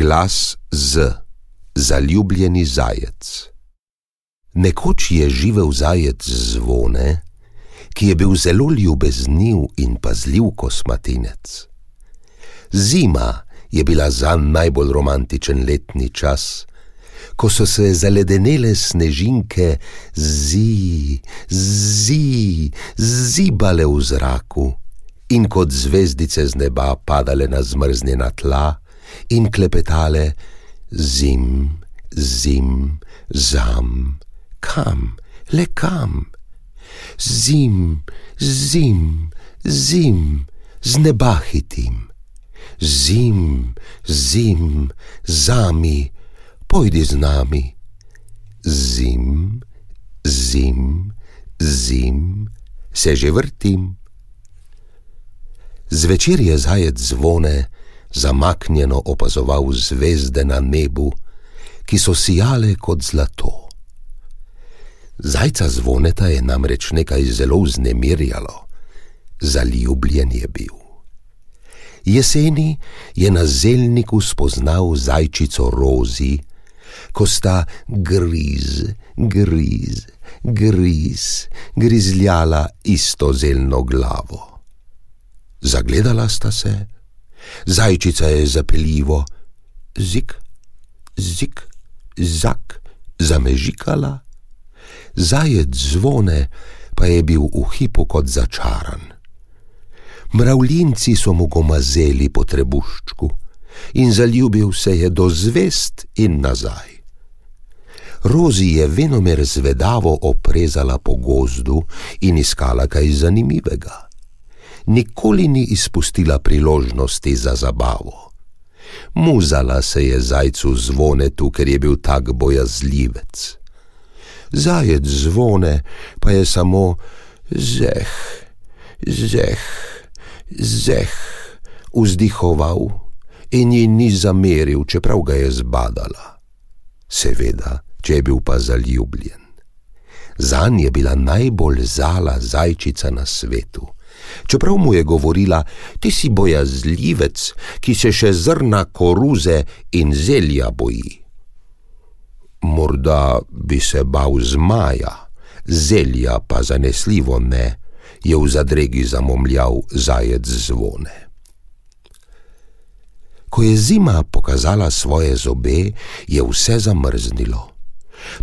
Glas z, zaljubljeni zajec. Nekoč je živel zajec zvone, ki je bil zelo ljubezniv in pazljiv kosmatinec. Zima je bila za najbolj romantičen letni čas, ko so se zaledenele snežinke zi, zi, zibale v zraku in kot zvezdice z neba padale na zmrznjena tla in klepetale zim, zim, zam, kam, le kam. Zim, zim, zim, z neba hitim. Zim, zim, zami, pojdi z nami. Zim, zim, zim, se že vrtim. Zvečer je zajec zvone zamaknjeno opazoval zvezde na nebu, ki so sijale kot zlato. Zajca zvoneta je namreč nekaj zelo vznemirjalo, zaljubljen je bil. Jeseni je na zelniku spoznal zajčico rozi, ko sta griz, griz, griz, grizljala isto zelno glavo. Zagledala sta se, zajčica je zapeljivo, zik, zik, zak, zamežikala, zajec zvone pa je bil v hipu kot začaran. Mravljinci so mu gomazeli po trebuščku in zaljubil se je do zvest in nazaj. Rozi je venomer zvedavo oprezala po gozdu in iskala kaj zanimivega nikoli ni izpustila priložnosti za zabavo. Muzala se je zajcu zvonetu, ker je bil tak bojazljivec. Zajec zvone pa je samo zeh, zeh, zeh vzdihoval in ji ni zameril, čeprav ga je zbadala. Seveda, če je bil pa zaljubljen. Zan je bila najbolj zala zajčica na svetu čeprav mu je govorila: Ti si bojazljivec, ki se še zrna koruze in zelja boji. Morda bi se bal zmaja, zelja pa zanesljivo ne, je v zadregi zamomljal zajec zvone. Ko je zima pokazala svoje zobe, je vse zamrznilo.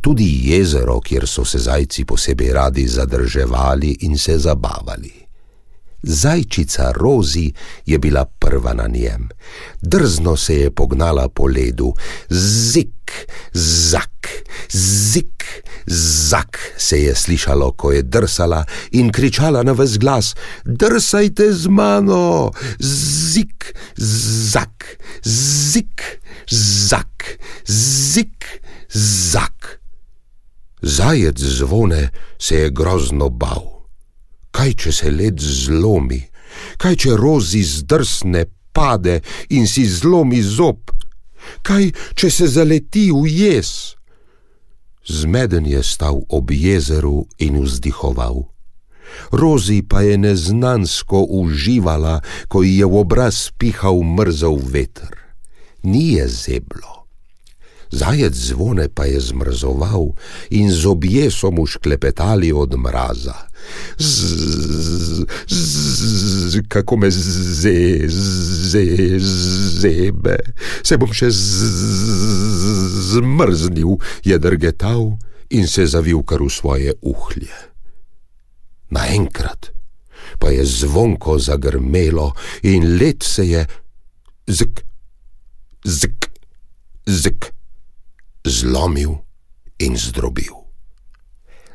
Tudi jezero, kjer so se zajci posebej radi zadrževali in se zabavali. Zajčica Rozi je bila prva na njem. Drzno se je pognala po ledu, zik, zak, zik, zak se je slišalo, ko je drsala in kričala na ves glas: Drsajte z mano, zik, zak, zik, zak, zik, zak. Zajec zvone se je grozno bal kaj če se led zlomi, kaj če rozi zdrsne, pade in si zlomi zob, kaj če se zaleti v jes. Zmeden je stal ob jezeru in vzdihoval. Rozi pa je neznansko uživala, ko ji je v obraz pihal mrzav veter. Ni je zeblo. Zajec zvone pa je zmrzoval in zobje so mu šklepetali od mraza. Kako me ze, ze, zebe, se bom še zmrznil, je drgetal in se zavil kar v svoje uhlje. Naenkrat pa je zvonko zagrmelo in let se je zk, zk, zk zlomil in zdrobil.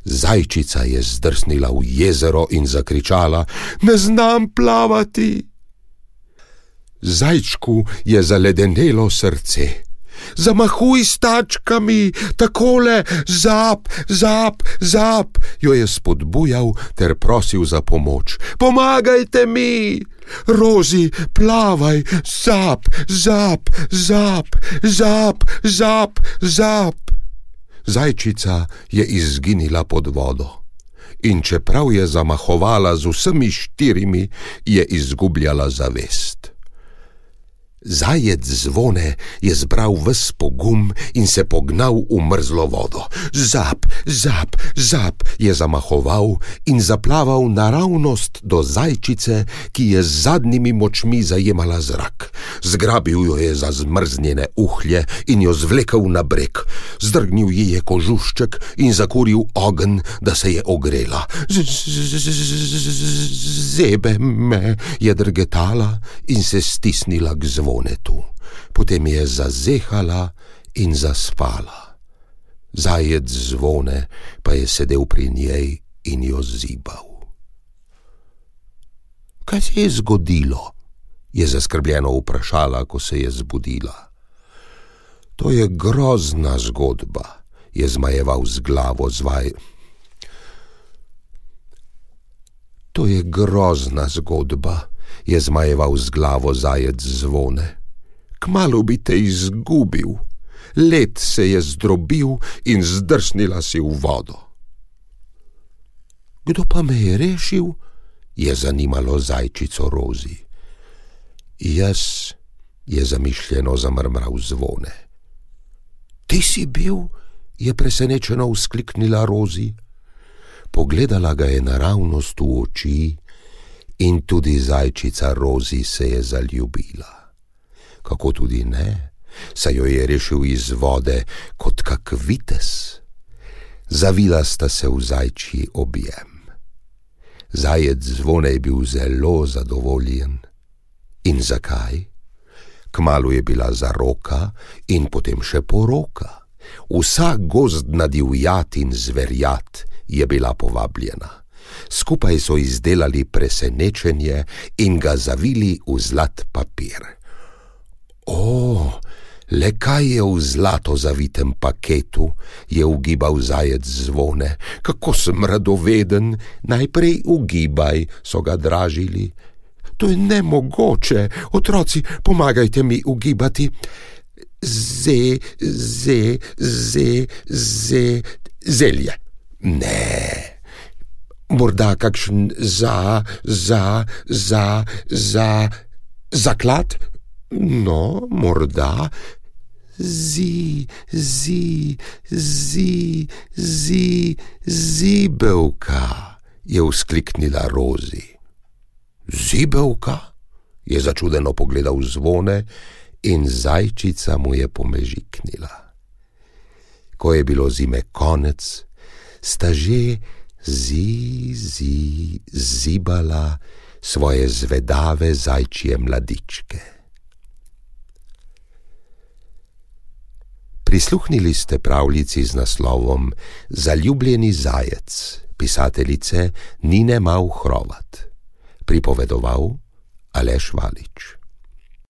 Zajčica je zdrsnila v jezero in zakričala: Ne znam plavati! Zajčku je zaledenelo srce. Zamahuj s tačkami, takole, zap, zap, zap, jo je spodbujal ter prosil za pomoč. Pomagajte mi! Rozi, plavaj, zap, zap, zap, zap, zap, zap. Zajčica je izginila pod vodo in čeprav je zamahovala z vsemi štirimi, je izgubljala zavest. Zajec zvone je zbral ves pogum in se pognal v mrzlo vodo. Zap, zap, zap je zamahoval in zaplaval naravnost do zajčice, ki je z zadnjimi močmi zajemala zrak. Zgrabil jo je za zmrznjene uhlje in jo zvlekel na breg. Zdrgnil ji je kožušček in zakuril ogen, da se je ogrela. Zebe me je drgetala in se stisnila k zvonu zvonetu, potem je zazehala in zaspala. Zajec zvone pa je sedel pri njej in jo zibal. Kaj se je zgodilo? je zaskrbljeno vprašala, ko se je zbudila. To je grozna zgodba, je zmajeval z glavo zvaj. To je grozna zgodba je zmajeval z glavo zajec zvone. Kmalo bi te izgubil, let se je zdrobil in zdrsnila si v vodo. Kdo pa me je rešil? je zanimalo zajčico rozi. Jaz je zamišljeno zamrmral zvone. Ti si bil? je presenečeno vzkliknila rozi. Pogledala ga je naravnost v oči in tudi zajčica Rozi se je zaljubila. Kako tudi ne, saj jo je rešil iz vode kot kak vites. Zavila sta se v zajčji objem. Zajec zvone je bil zelo zadovoljen. In zakaj? Kmalo je bila za roka in potem še poroka. Vsa gozdna divjat in zverjat je bila povabljena. Skupaj so izdelali presenečenje in ga zavili v zlat papir. O, le kaj je v zlato zavitem paketu, je ugibal zajec zvone, kako sem radoveden, najprej ugibaj, so ga dražili. To je nemogoče, otroci, pomagajte mi ugibati. Ze, ze, ze, ze, zelje. Ne morda kakšen za, za, za, za, zaklad? No, morda. Zi, zi, zi, zi, zibelka, je vzkliknila Rozi. Zibelka? je začudeno pogledal zvone in zajčica mu je pomežiknila. Ko je bilo zime konec, sta že zi, zi, zibala svoje zvedave zajčje mladičke. Prisluhnili ste pravljici z naslovom Zaljubljeni zajec, pisateljice Nine Mau Hrovat, pripovedoval Aleš Valič.